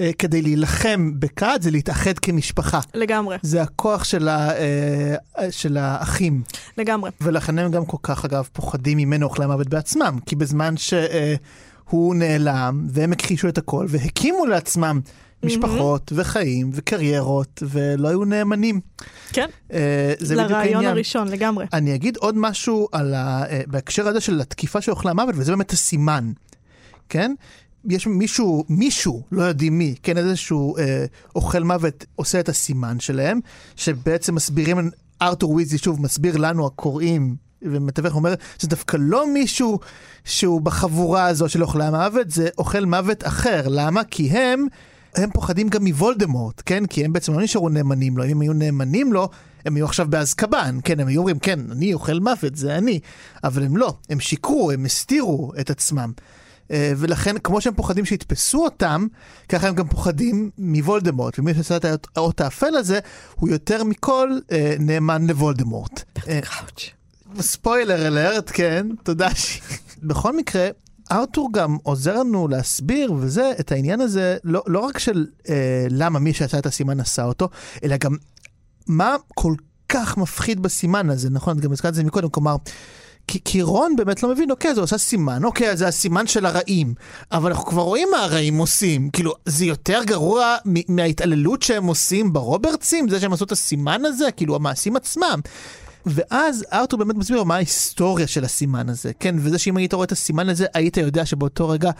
אה, כדי להילחם בכת זה להתאחד כמשפחה. לגמרי. זה הכוח של, ה, אה, של האחים. לגמרי. ולכן הם גם כל כך, אגב, פוחדים ממנו אוכלי המוות בעצמם, כי בזמן שהוא נעלם, והם הכחישו את הכל, והקימו לעצמם משפחות mm-hmm. וחיים וקריירות, ולא היו נאמנים. כן, זה לרעיון הראשון, לגמרי. אני אגיד עוד משהו על ה... בהקשר הזה של התקיפה של אוכלי המוות, וזה באמת הסימן, כן? יש מישהו, מישהו, לא יודעים מי, כן, איזשהו אה, אוכל מוות עושה את הסימן שלהם, שבעצם מסבירים, ארתור ויזי שוב מסביר לנו הקוראים ומתווך אומר זה דווקא לא מישהו שהוא בחבורה הזו של אוכלי המוות, זה אוכל מוות אחר. למה? כי הם, הם פוחדים גם מוולדמורט, כן? כי הם בעצם לא נשארו נאמנים לו, אם הם היו נאמנים לו, הם היו עכשיו באזקבן, כן? הם היו אומרים, כן, אני אוכל מוות, זה אני. אבל הם לא, הם שיקרו, הם הסתירו את עצמם. אה, ולכן, כמו שהם פוחדים שיתפסו אותם, ככה הם גם פוחדים מוולדמורט. ומי שעשה את האות האפל הזה, הוא יותר מכל אה, נאמן לוולדמורט. אה, ספוילר אלרט, כן, תודה. ש... בכל מקרה, ארתור גם עוזר לנו להסביר, וזה, את העניין הזה, לא, לא רק של אה, למה מי שעשה את הסימן עשה אותו, אלא גם מה כל כך מפחיד בסימן הזה, נכון? גם הזכרתי את זה מקודם, כלומר... כי, כי רון באמת לא מבין, אוקיי, זה עושה סימן, אוקיי, זה הסימן של הרעים. אבל אנחנו כבר רואים מה הרעים עושים. כאילו, זה יותר גרוע מההתעללות שהם עושים ברוברטסים, זה שהם עשו את הסימן הזה, כאילו, המעשים עצמם. ואז ארתור באמת מסביר מה ההיסטוריה של הסימן הזה, כן? וזה שאם היית רואה את הסימן הזה, היית יודע שבאותו רגע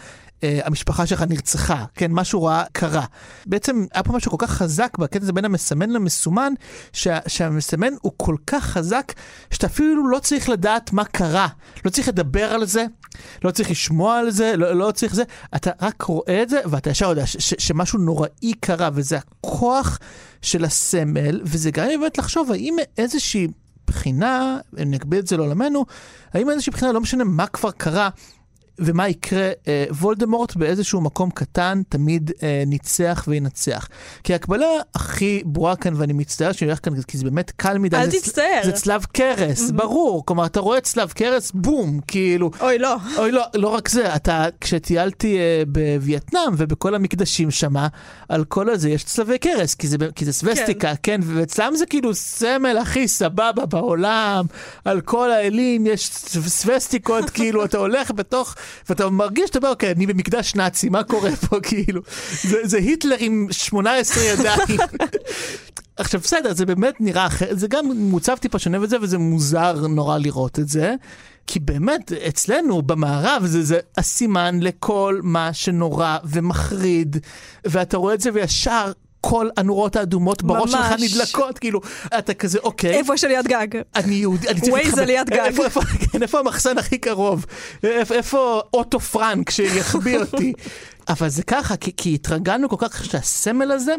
אה, המשפחה שלך נרצחה, כן? משהו רע קרה. בעצם היה פה משהו כל כך חזק בקטע הזה בין המסמן למסומן, שה, שהמסמן הוא כל כך חזק, שאתה אפילו לא צריך לדעת מה קרה. לא צריך לדבר על זה, לא צריך לשמוע על זה, לא, לא צריך זה. אתה רק רואה את זה, ואתה ישר יודע ש, ש, שמשהו נוראי קרה, וזה הכוח של הסמל, וזה גם באמת לחשוב האם איזושהי... בחינה, נקביל את זה לעולמנו, האם איזושהי בחינה, לא משנה מה כבר קרה, ומה יקרה, אה, וולדמורט באיזשהו מקום קטן תמיד אה, ניצח וינצח. כי ההקבלה הכי ברורה כאן, ואני מצטער שאני הולך כאן, כי זה באמת קל מדי. אל תצטער. זה צלב קרס, ברור. כלומר, אתה רואה צלב קרס, בום, כאילו. אוי, לא. אוי, לא, לא רק זה, אתה, כשטיילתי אה, בווייטנאם ובכל המקדשים שמה, על כל הזה יש צלבי קרס, כי זה, כי זה סווסטיקה, כן, כן ואצלם זה כאילו סמל הכי סבבה בעולם, על כל האלים יש סווסטיקות, כאילו, אתה הולך בתוך... ואתה מרגיש, אתה אומר, אוקיי, אני במקדש נאצי, מה קורה פה, *laughs* כאילו? זה, זה היטלר עם 18 ידיים. *laughs* עכשיו בסדר, זה באמת נראה אחר, זה גם מוצב טיפה שונה וזה, וזה מוזר נורא לראות את זה. כי באמת, אצלנו במערב זה, זה הסימן לכל מה שנורא ומחריד, ואתה רואה את זה וישר כל הנורות האדומות בראש שלך נדלקות, כאילו, אתה כזה, אוקיי. איפה יש עליית גג? אני יהודי, אני צריך להתחבא. ווייז עליית גג. איפה, איפה, כן, איפה המחסן הכי קרוב? איפה, איפה אוטו פרנק שיחביא אותי? *laughs* אבל זה ככה, כי, כי התרגלנו כל כך שהסמל הזה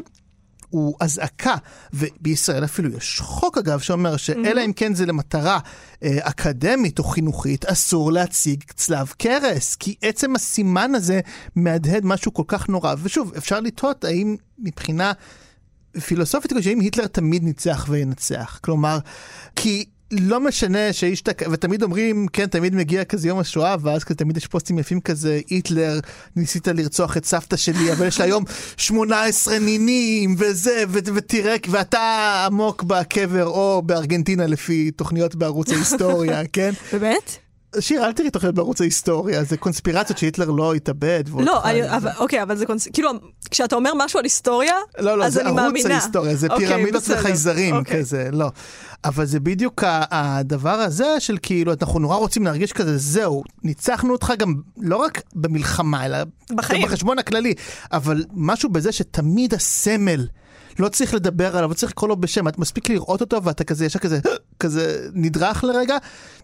הוא אזעקה, ובישראל אפילו יש חוק אגב שאומר שאלא אם כן זה למטרה אה, אקדמית או חינוכית, אסור להציג צלב קרס, כי עצם הסימן הזה מהדהד משהו כל כך נורא. ושוב, אפשר לתהות האם מבחינה פילוסופית, האם היטלר תמיד ניצח וינצח. כלומר, כי לא משנה שאיש תק... ותמיד אומרים, כן, תמיד מגיע כזה יום השואה, ואז כזה תמיד יש פוסטים יפים כזה, היטלר, ניסית לרצוח את סבתא שלי, אבל יש לה היום 18 נינים, וזה, ו- ותראה, ואתה עמוק בקבר, או בארגנטינה לפי תוכניות בערוץ ההיסטוריה, *laughs* כן? באמת? שיר, אל תראי תוכניות בערוץ ההיסטוריה, זה קונספירציות שהיטלר לא התאבד. לא, אני, אבל, אוקיי, אבל זה קונספירציה, כאילו, כשאתה אומר משהו על היסטוריה, לא, לא, אז אני מאמינה. לא, לא, זה ערוץ ההיסטוריה, זה אוקיי, פירמידות בסדר. וחייזרים אוקיי. כזה, לא. אבל זה בדיוק הדבר הזה של כאילו, אנחנו נורא רוצים להרגיש כזה, זהו, ניצחנו אותך גם לא רק במלחמה, אלא בחיים. בחשבון הכללי, אבל משהו בזה שתמיד הסמל, לא צריך לדבר עליו, לא צריך לקרוא לו בשם, את מספיק לראות אותו ואתה כזה ישר כזה, כזה נדרך לרגע,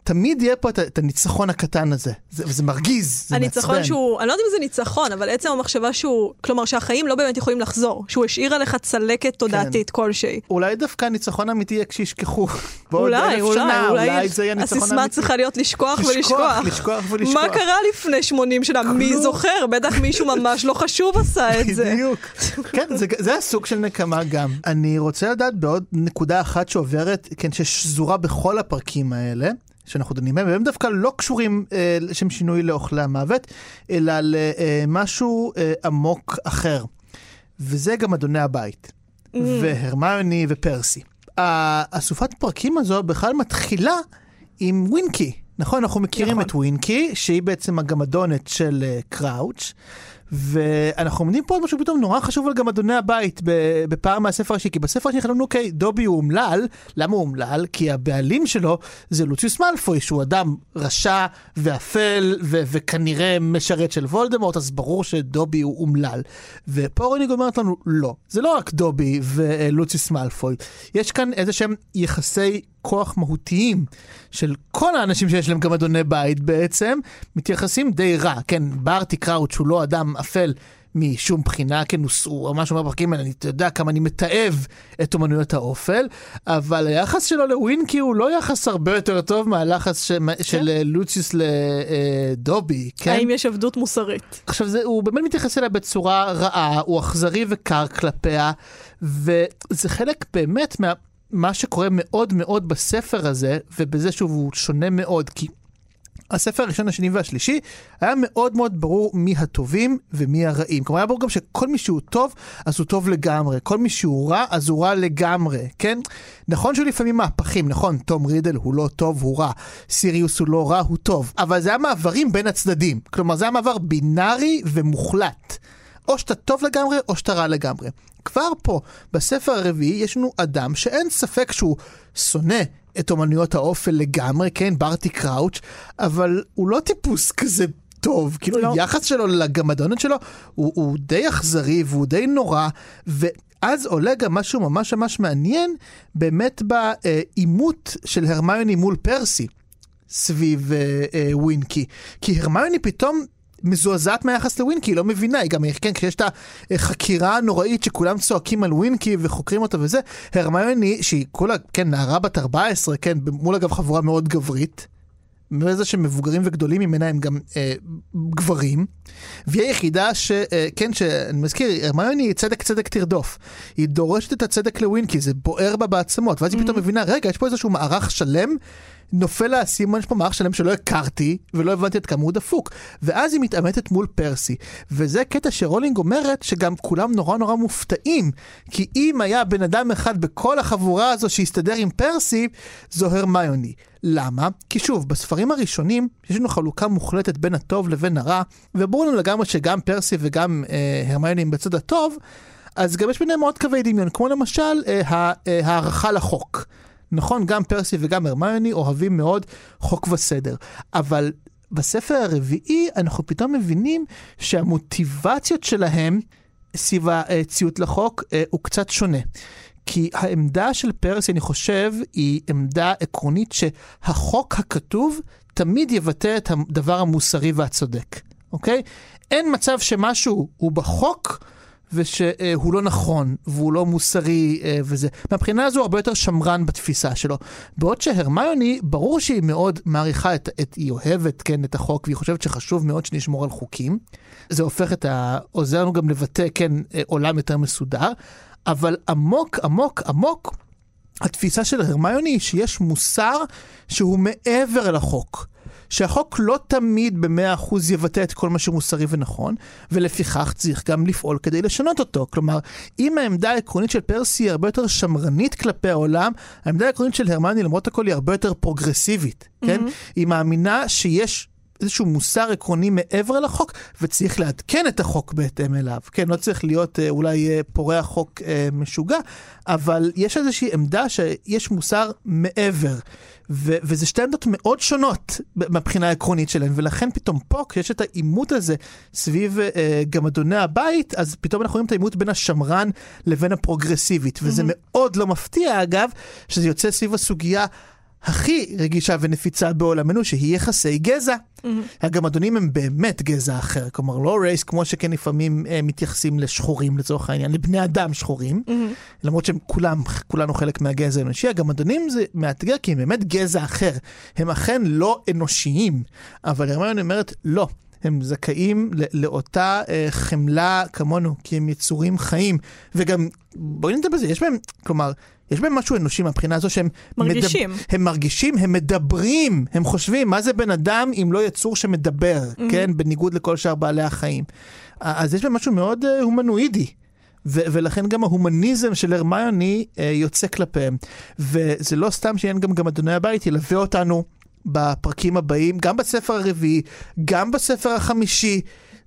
תמיד יהיה פה את, את הניצחון הקטן הזה, זה, וזה מרגיז, זה הניצחון מעצבן. שהוא, אני לא יודעת אם זה ניצחון, אבל עצם המחשבה שהוא, כלומר שהחיים לא באמת יכולים לחזור, שהוא השאיר עליך צלקת תודעתית כלשהי. אולי דווקא הניצחון האמיתי יהיה כשישכחו. אולי, אולי, שנה, אולי זה יהיה הניצחון הסיסמה האמיתי. צריכה להיות לשכוח לשכוח, ולשכוח. לשכוח ולשכוח. מה קרה לפני 80 שנה? מי זוכר? בטח מישהו ממש לא חשוב עשה את זה. בדיוק. כן, זה, זה הסוג של נקמה גם. אני רוצה לדעת בעוד נקודה אחת שעוברת, כן, ששזורה בכל הפרקים האלה. שאנחנו דנים בהם, והם דווקא לא קשורים אה, לשם שינוי לאוכלי המוות, אלא למשהו אה, עמוק אחר. וזה גם אדוני הבית, Mm. והרמיוני ופרסי. האסופת פרקים הזו בכלל מתחילה עם ווינקי. נכון, אנחנו מכירים נכון. את ווינקי, שהיא בעצם הגמדונת של אה, קראוץ', ואנחנו עומדים פה על משהו פתאום נורא חשוב על גם אדוני הבית בפעם מהספר השני, כי בספר השני חשבנו, אוקיי, דובי הוא אומלל, למה הוא אומלל? כי הבעלים שלו זה לוציוס מאלפוי, שהוא אדם רשע ואפל ו- וכנראה משרת של וולדמורט, אז ברור שדובי הוא אומלל. ופה רוניג אומרת לנו, לא, זה לא רק דובי ולוציוס מאלפוי, יש כאן איזה שהם יחסי כוח מהותיים של כל האנשים שיש להם גם אדוני בית בעצם, מתייחסים די רע. כן, ברטי קראוץ' הוא לא אדם אפל משום בחינה, כן, הוא ממש אומר בפרקים האלה, אני יודע כמה אני מתעב את אומנויות האופל, אבל היחס שלו לווינקי הוא לא יחס הרבה יותר טוב מהלחץ ש... כן. של אה, לוציוס לדובי, כן? האם יש עבדות מוסרית? עכשיו, זה, הוא באמת מתייחס אליה בצורה רעה, הוא אכזרי וקר כלפיה, וזה חלק באמת מה... מה שקורה מאוד מאוד בספר הזה, ובזה שוב הוא שונה מאוד, כי הספר הראשון, השני והשלישי, היה מאוד מאוד ברור מי הטובים ומי הרעים. כלומר, היה ברור גם שכל מי שהוא טוב, אז הוא טוב לגמרי. כל מי שהוא רע, אז הוא רע לגמרי, כן? נכון שהוא לפעמים מהפכים, נכון, תום רידל הוא לא טוב, הוא רע. סיריוס הוא לא רע, הוא טוב. אבל זה היה מעברים בין הצדדים. כלומר, זה היה מעבר בינארי ומוחלט. או שאתה טוב לגמרי, או שאתה רע לגמרי. כבר פה, בספר הרביעי, יש לנו אדם שאין ספק שהוא שונא את אומנויות האופל לגמרי, כן, ברטי קראוץ', אבל הוא לא טיפוס כזה טוב, כאילו לא. היחס שלו לגמדונת שלו הוא, הוא די אכזרי והוא די נורא, ואז עולה גם משהו ממש ממש מעניין, באמת בעימות של הרמיוני מול פרסי. סביב אה, אה, ווינקי. כי הרמיוני פתאום מזועזעת מהיחס לווינקי, היא לא מבינה, היא גם, כן, כשיש את החקירה הנוראית שכולם צועקים על ווינקי וחוקרים אותה וזה, הרמיוני, שהיא כולה, כן, נערה בת 14, כן, מול אגב חבורה מאוד גברית, מזה שמבוגרים וגדולים ממנה הם גם אה, גברים, והיא היחידה ש... אה, כן, שאני מזכיר, הרמיוני היא צדק צדק תרדוף. היא דורשת את הצדק לווינקי, זה בוער בה בעצמות, ואז היא פתאום מבינה, רגע, יש פה איזשהו מערך שלם נופל האסימון, יש פה מערך שלם שלא הכרתי, ולא הבנתי עד כמה הוא דפוק. ואז היא מתעמתת מול פרסי. וזה קטע שרולינג אומרת שגם כולם נורא נורא מופתעים. כי אם היה בן אדם אחד בכל החבורה הזו שהסתדר עם פרסי, זו הרמיוני. למה? כי שוב, בספרים הראשונים יש לנו חלוקה מוחלטת בין הטוב לבין הרע, וברור לנו לגמרי שגם פרסי וגם אה, הרמיוני הם בצד הטוב, אז גם יש ביניהם עוד קווי דמיון, כמו למשל אה, אה, הערכה לחוק. נכון, גם פרסי וגם הרמיוני אוהבים מאוד חוק וסדר, אבל בספר הרביעי אנחנו פתאום מבינים שהמוטיבציות שלהם סביב הציות לחוק אה, הוא קצת שונה. כי העמדה של פרסי, אני חושב, היא עמדה עקרונית שהחוק הכתוב תמיד יבטא את הדבר המוסרי והצודק, אוקיי? אין מצב שמשהו הוא בחוק ושהוא לא נכון, והוא לא מוסרי אה, וזה. מהבחינה הזו הוא הרבה יותר שמרן בתפיסה שלו. בעוד שהרמיוני, ברור שהיא מאוד מעריכה את, את, היא אוהבת, כן, את החוק, והיא חושבת שחשוב מאוד שנשמור על חוקים. זה הופך את ה... עוזר לנו גם לבטא, כן, אה, עולם יותר מסודר, אבל עמוק, עמוק, עמוק, התפיסה של הרמיוני היא שיש מוסר שהוא מעבר לחוק. שהחוק לא תמיד במאה אחוז יבטא את כל מה שמוסרי ונכון, ולפיכך צריך גם לפעול כדי לשנות אותו. כלומר, אם העמדה העקרונית של פרסי היא הרבה יותר שמרנית כלפי העולם, העמדה העקרונית של הרמני למרות הכל היא הרבה יותר פרוגרסיבית, mm-hmm. כן? היא מאמינה שיש איזשהו מוסר עקרוני מעבר לחוק, וצריך לעדכן את החוק בהתאם אליו. כן, לא צריך להיות אה, אולי אה, פורע חוק אה, משוגע, אבל יש איזושהי עמדה שיש מוסר מעבר. ו- וזה שתי עמדות מאוד שונות מבחינה העקרונית שלהן, ולכן פתאום פה, כשיש את העימות הזה סביב אה, גם אדוני הבית, אז פתאום אנחנו רואים את העימות בין השמרן לבין הפרוגרסיבית, וזה mm-hmm. מאוד לא מפתיע אגב, שזה יוצא סביב הסוגיה הכי רגישה ונפיצה בעולמנו, שהיא יחסי גזע. Mm-hmm. הגמדונים הם באמת גזע אחר, כלומר לא רייס כמו שכן לפעמים אה, מתייחסים לשחורים לצורך העניין, לבני אדם שחורים, mm-hmm. למרות שהם כולם, כולנו חלק מהגזע האנושי, הגמדונים זה מאתגר כי הם באמת גזע אחר, הם אכן לא אנושיים, אבל הרמיון אומרת לא. הם זכאים לאותה אה, חמלה כמונו, כי הם יצורים חיים. וגם, בואי נדבר בזה, יש בהם, כלומר, יש בהם משהו אנושי מהבחינה הזו שהם... מרגישים. מדבר, הם מרגישים, הם מדברים, הם חושבים, מה זה בן אדם אם לא יצור שמדבר, mm-hmm. כן? בניגוד לכל שאר בעלי החיים. אז יש בהם משהו מאוד uh, הומנואידי. ו- ולכן גם ההומניזם של הרמיוני uh, יוצא כלפיהם. וזה לא סתם שאין גם, גם אדוני הבית ילווה אותנו בפרקים הבאים, גם בספר הרביעי, גם בספר החמישי.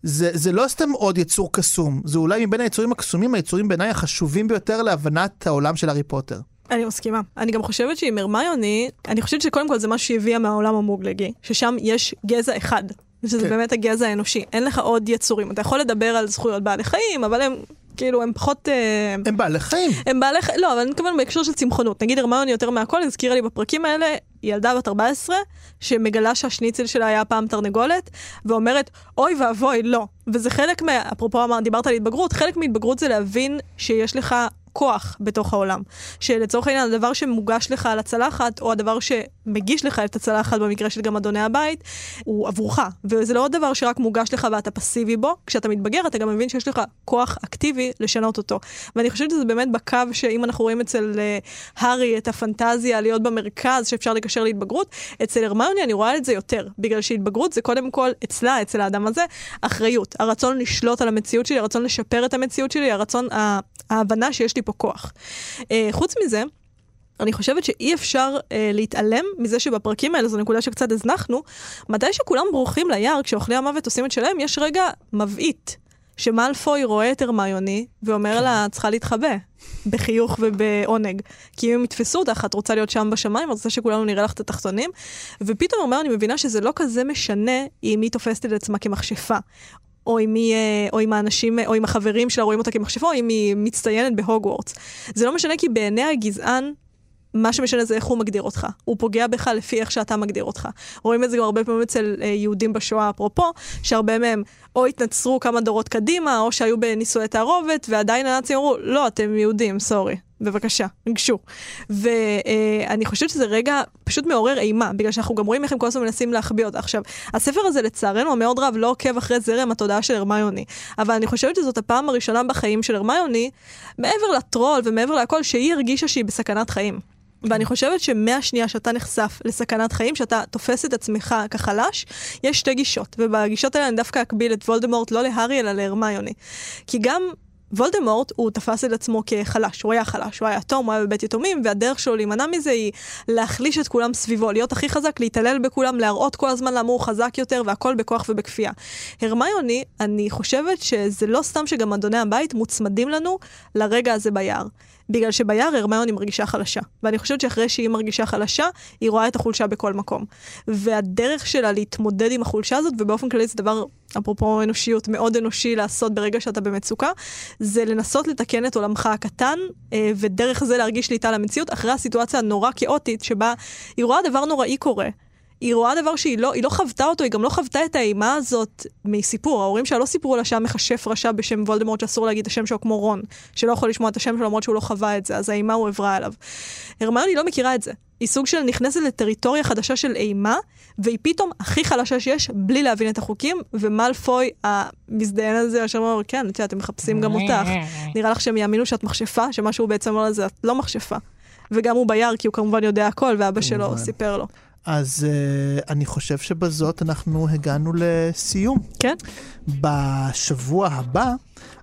זה, זה לא סתם עוד יצור קסום, זה אולי מבין היצורים הקסומים, היצורים בעיניי החשובים ביותר להבנת העולם של הארי פוטר. אני מסכימה. אני גם חושבת שעם הרמיוני, אני חושבת שקודם כל זה מה שהיא הביאה מהעולם המוגלגי, ששם יש גזע אחד, שזה כן. באמת הגזע האנושי. אין לך עוד יצורים. אתה יכול לדבר על זכויות בעלי חיים, אבל הם, כאילו, הם פחות... אה, הם בעלי חיים. הם בעלי חיים, לא, אבל אני מתכוון בהקשר של צמחונות. נגיד הרמיוני יותר מהכל, הזכירה לי בפרקים האלה, ילדה בת 14, שמגלה שהשניצל שלה היה פעם תרנגולת, ואומרת, אוי ואבוי, לא. וזה חלק מה... אפרופו, אמר, דיברת על התבגרות, חלק מהתבגרות זה להבין שיש לך כוח בתוך העולם. שלצורך העניין, הדבר שמוגש לך על הצלחת, או הדבר שמגיש לך את הצלחת, במקרה של גם אדוני הבית, הוא עבורך. וזה לא עוד דבר שרק מוגש לך ואתה פסיבי בו. כשאתה מתבגר, אתה גם מבין שיש לך כוח אקטיבי לשנות אותו. ואני חושבת שזה באמת בקו שאם אנחנו רואים אצל אה, הארי את הפנטזיה להיות במרכז, שאפשר לקשר להתבגרות, אצל הרמיוני אני רואה את זה יותר. בגלל שהתבגרות זה קודם כל אצלה, אצל האדם הזה, אחריות. הרצון לשלוט על המציאות שלי, הרצון לשפר את המציאות שלי, הרצון, ההבנה שיש לי פה כוח. אה, חוץ מזה, אני חושבת שאי אפשר אה, להתעלם מזה שבפרקים האלה, זו נקודה שקצת הזנחנו, מתי שכולם ברוכים ליער, כשאוכלי המוות עושים את שלהם, יש רגע מבעית, שמאלפוי רואה את הרמיוני ואומר לה, צריכה להתחבא, בחיוך ובעונג. כי אם הם יתפסו אותך, את רוצה להיות שם בשמיים, את רוצה שכולנו נראה לך את התחתונים. ופתאום הרמיוני מבינה שזה לא כזה משנה אם היא תופסת את עצמה כמכשפה. או אם, היא, אה, או אם האנשים, או אם החברים שלה רואים אותה כמכשפה, או אם היא מצטיינת בהוגוורטס. זה לא משנה כי בעיני הגזען, מה שמשנה זה איך הוא מגדיר אותך. הוא פוגע בך לפי איך שאתה מגדיר אותך. רואים את זה גם הרבה פעמים אצל אה, יהודים בשואה, אפרופו, שהרבה מהם או התנצרו כמה דורות קדימה, או שהיו בנישואי תערובת, ועדיין הנאצים אמרו, לא, אתם יהודים, סורי. בבקשה, גשו. ואני חושבת שזה רגע פשוט מעורר אימה, בגלל שאנחנו גם רואים איך הם כל הזמן מנסים להחביא אותה. עכשיו, הספר הזה לצערנו המאוד רב לא עוקב אחרי זרם התודעה של הרמיוני, אבל אני חושבת שזאת הפעם הראשונה בחיים של הרמיוני, מעבר לטרול ומעבר לכל, שהיא הרגישה שהיא בסכנת חיים. ואני חושבת שמהשנייה שאתה נחשף לסכנת חיים, שאתה תופס את עצמך כחלש, יש שתי גישות. ובגישות האלה אני דווקא אקביל את וולדמורט לא להארי אלא להרמיוני. כי גם וולדמורט, הוא תפס את עצמו כחלש, הוא היה חלש, הוא היה יתום, הוא היה בבית יתומים, והדרך שלו להימנע מזה היא להחליש את כולם סביבו, להיות הכי חזק, להתעלל בכולם, להראות כל הזמן למה הוא חזק יותר, והכל בכוח ובכפייה. הרמיוני, אני חושבת שזה לא סתם שגם אדוני הבית מוצמדים לנו לרגע הזה ביער. בגלל שביער הרמיוני מרגישה חלשה. ואני חושבת שאחרי שהיא מרגישה חלשה, היא רואה את החולשה בכל מקום. והדרך שלה להתמודד עם החולשה הזאת, ובאופן כללי זה דבר, אפרופו אנושיות, מאוד אנושי לעשות ברגע שאתה במצוקה, זה לנסות לתקן את עולמך הקטן, אה, ודרך זה להרגיש שליטה על המציאות, אחרי הסיטואציה הנורא כאוטית, שבה היא רואה דבר נוראי קורה. היא רואה דבר שהיא לא, היא לא חוותה אותו, היא גם לא חוותה את האימה הזאת מסיפור. ההורים שלה לא סיפרו לה שהיה מכשף רשע בשם וולדמורט שאסור להגיד את השם שלו כמו רון, שלא יכול לשמוע את השם שלו למרות שהוא לא חווה את זה, אז האימה הוא עברה עליו. הרמיוני לא מכירה את זה. היא סוג של נכנסת לטריטוריה חדשה של אימה, והיא פתאום הכי חלשה שיש, בלי להבין את החוקים, ומלפוי, המזדיין הזה, אשר אומר, כן, את יודעת, אתם מחפשים גם אותך. נראה לך שהם יאמינו שאת מכשפה, שמה שהוא בעצם אומר לזה, את לא מכשפה. וגם הוא ביער, כי הוא כמובן יודע הכל, ואבא שלו. סיפר לו. אז uh, אני חושב שבזאת אנחנו הגענו לסיום. כן? בשבוע הבא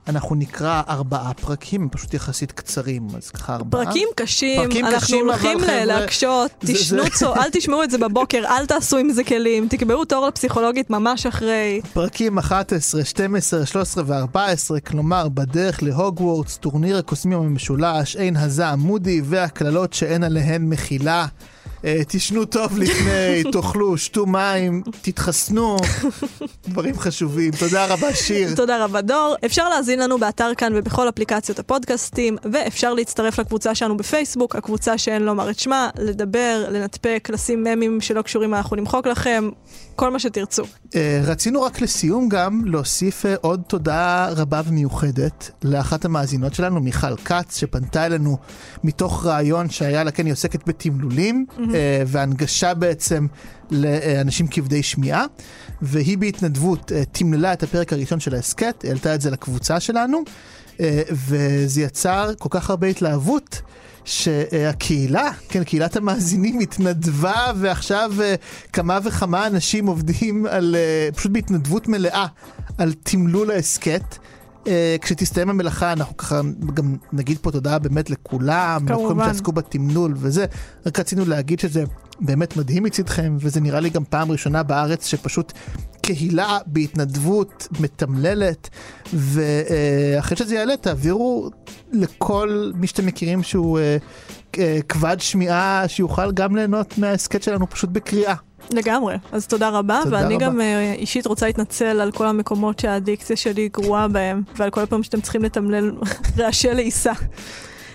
אנחנו נקרא ארבעה פרקים, פשוט יחסית קצרים, אז ככה ארבעה. פרקים קשים, פרקים אנחנו קשים, הולכים חבר'ה, להקשות, זה- תשנו זה- צו, אל תשמעו את זה בבוקר, אל תעשו עם זה כלים, תקבעו תור לפסיכולוגית ממש אחרי. פרקים 11, 12, 13 ו-14, כלומר בדרך להוגוורטס, טורניר הקוסמים המשולש, עין הזעם מודי והקללות שאין עליהן מחילה. אה, תשנו טוב לפני, *laughs* תאכלו, שתו מים, תתחסנו, דברים חשובים. תודה רבה, שיר. תודה רבה דור. אפשר להאזין לנו באתר כאן ובכל אפליקציות הפודקאסטים, ואפשר להצטרף לקבוצה שלנו בפייסבוק, הקבוצה שאין לומר את שמה, לדבר, לנתפק, לשים ממים שלא קשורים, אנחנו נמחוק לכם, כל מה שתרצו. אה, רצינו רק לסיום גם להוסיף אה, עוד תודה רבה ומיוחדת לאחת המאזינות שלנו, מיכל כץ, שפנתה אלינו מתוך רעיון שהיה לה, כן, היא עוסקת בתמלולים, אה, והנגשה בעצם לאנשים כבדי שמיעה, והיא בהתנדבות אה, תמללה את הפרק הראשון של ההסכת, העלתה את זה לקבוצה שלנו, אה, וזה יצר כל כך הרבה התלהבות. שהקהילה, כן, קהילת המאזינים התנדבה ועכשיו אה, כמה וכמה אנשים עובדים על, אה, פשוט בהתנדבות מלאה על תמלול ההסכת. אה, כשתסתיים המלאכה אנחנו ככה גם נגיד פה תודה באמת לכולם, כמובן. שעסקו בתמלול וזה, רק רצינו להגיד שזה באמת מדהים מצדכם וזה נראה לי גם פעם ראשונה בארץ שפשוט קהילה בהתנדבות מתמללת, ואחרי שזה יעלה תעבירו לכל מי שאתם מכירים שהוא אה, אה, כבד שמיעה, שיוכל גם ליהנות מההסכת שלנו פשוט בקריאה. לגמרי, אז תודה רבה, תודה ואני רבה. גם אה, אישית רוצה להתנצל על כל המקומות שהאדיקציה שלי גרועה בהם, ועל כל פעם שאתם צריכים לתמלל *laughs* רעשי לעיסה.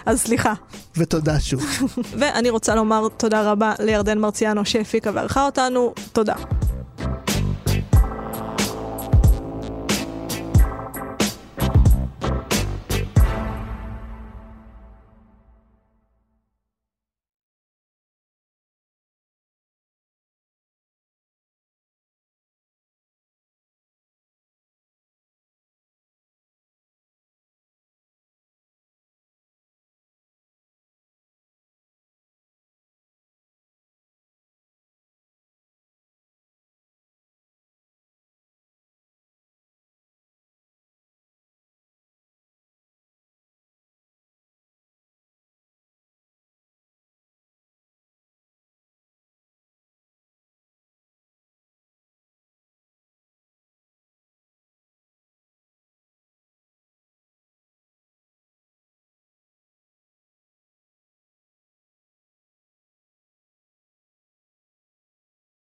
אז סליחה. ותודה שוב. *laughs* ואני רוצה לומר תודה רבה לירדן מרציאנו שהפיקה וערכה אותנו, תודה.